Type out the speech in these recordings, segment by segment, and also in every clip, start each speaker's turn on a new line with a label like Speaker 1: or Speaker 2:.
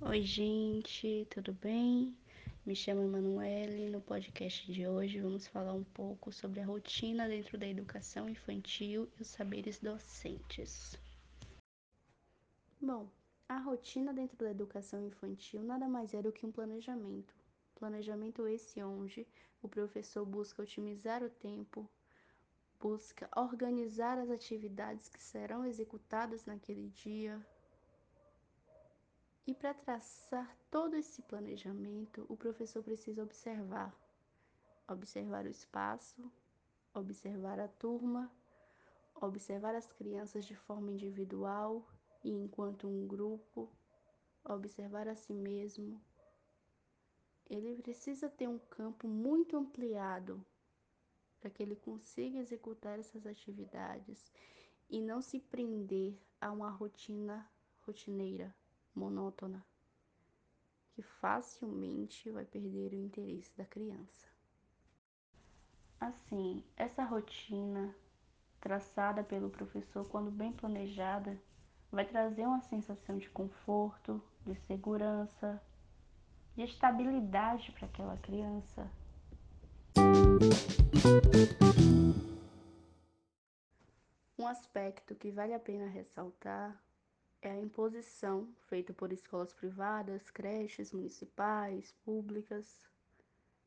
Speaker 1: Oi, gente, tudo bem? Me chamo Emanuele. No podcast de hoje vamos falar um pouco sobre a rotina dentro da educação infantil e os saberes docentes. Bom, a rotina dentro da educação infantil nada mais é do que um planejamento. Planejamento esse onde o professor busca otimizar o tempo, busca organizar as atividades que serão executadas naquele dia, e para traçar todo esse planejamento, o professor precisa observar. Observar o espaço, observar a turma, observar as crianças de forma individual e enquanto um grupo, observar a si mesmo. Ele precisa ter um campo muito ampliado para que ele consiga executar essas atividades e não se prender a uma rotina rotineira monótona, que facilmente vai perder o interesse da criança. Assim, essa rotina traçada pelo professor, quando bem planejada, vai trazer uma sensação de conforto, de segurança, de estabilidade para aquela criança. Um aspecto que vale a pena ressaltar é a imposição feita por escolas privadas, creches municipais, públicas,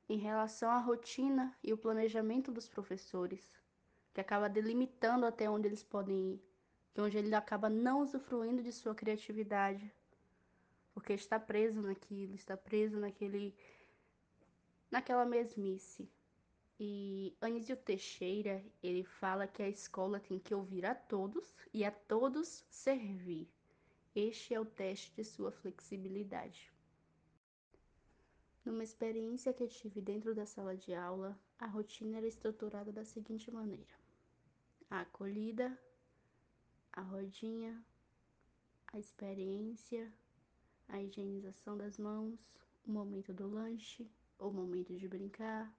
Speaker 1: em relação à rotina e o planejamento dos professores, que acaba delimitando até onde eles podem ir, que onde ele acaba não usufruindo de sua criatividade, porque está preso naquilo, está preso naquele naquela mesmice. E Anísio Teixeira, ele fala que a escola tem que ouvir a todos e a todos servir. Este é o teste de sua flexibilidade. Numa experiência que eu tive dentro da sala de aula, a rotina era estruturada da seguinte maneira: a acolhida, a rodinha, a experiência, a higienização das mãos, o momento do lanche, o momento de brincar,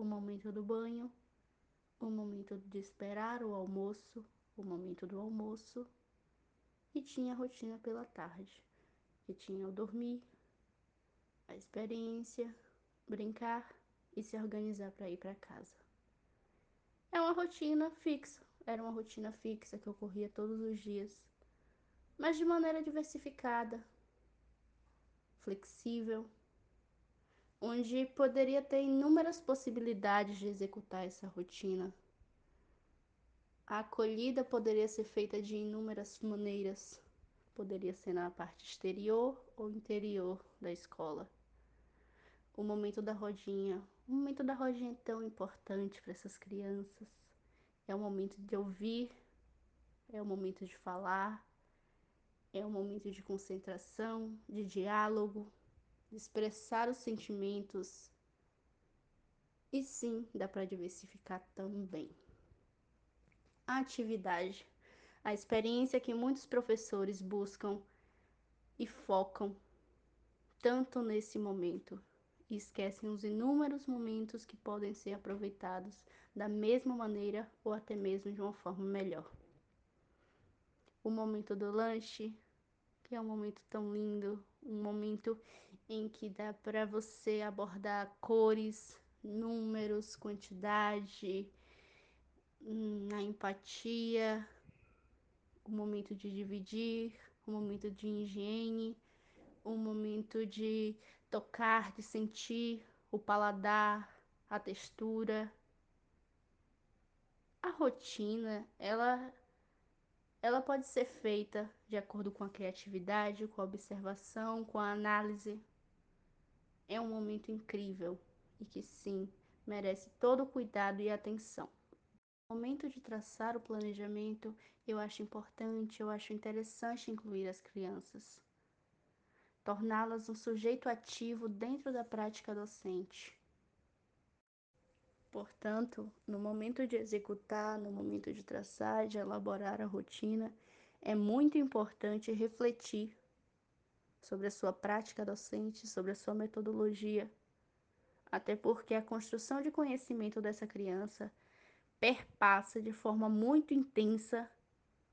Speaker 1: o momento do banho, o momento de esperar o almoço, o momento do almoço e tinha a rotina pela tarde, que tinha o dormir, a experiência, brincar e se organizar para ir para casa. É uma rotina fixa, era uma rotina fixa que ocorria todos os dias, mas de maneira diversificada, flexível, onde poderia ter inúmeras possibilidades de executar essa rotina a acolhida poderia ser feita de inúmeras maneiras. Poderia ser na parte exterior ou interior da escola. O momento da rodinha. O momento da rodinha é tão importante para essas crianças. É o momento de ouvir, é o momento de falar, é o momento de concentração, de diálogo, expressar os sentimentos. E sim, dá para diversificar também a atividade, a experiência que muitos professores buscam e focam tanto nesse momento e esquecem os inúmeros momentos que podem ser aproveitados da mesma maneira ou até mesmo de uma forma melhor. O momento do lanche, que é um momento tão lindo, um momento em que dá para você abordar cores, números, quantidade, na empatia, o momento de dividir, o momento de higiene, o momento de tocar, de sentir o paladar, a textura. A rotina, ela ela pode ser feita de acordo com a criatividade, com a observação, com a análise. É um momento incrível e que sim, merece todo o cuidado e atenção. No momento de traçar o planejamento, eu acho importante, eu acho interessante incluir as crianças, torná-las um sujeito ativo dentro da prática docente. Portanto, no momento de executar, no momento de traçar, de elaborar a rotina, é muito importante refletir sobre a sua prática docente, sobre a sua metodologia, até porque a construção de conhecimento dessa criança perpassa de forma muito intensa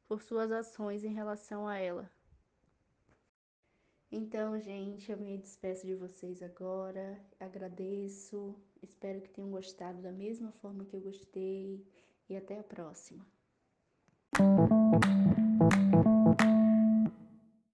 Speaker 1: por suas ações em relação a ela. Então, gente, eu me despeço de vocês agora. Agradeço. Espero que tenham gostado da mesma forma que eu gostei. E até a próxima.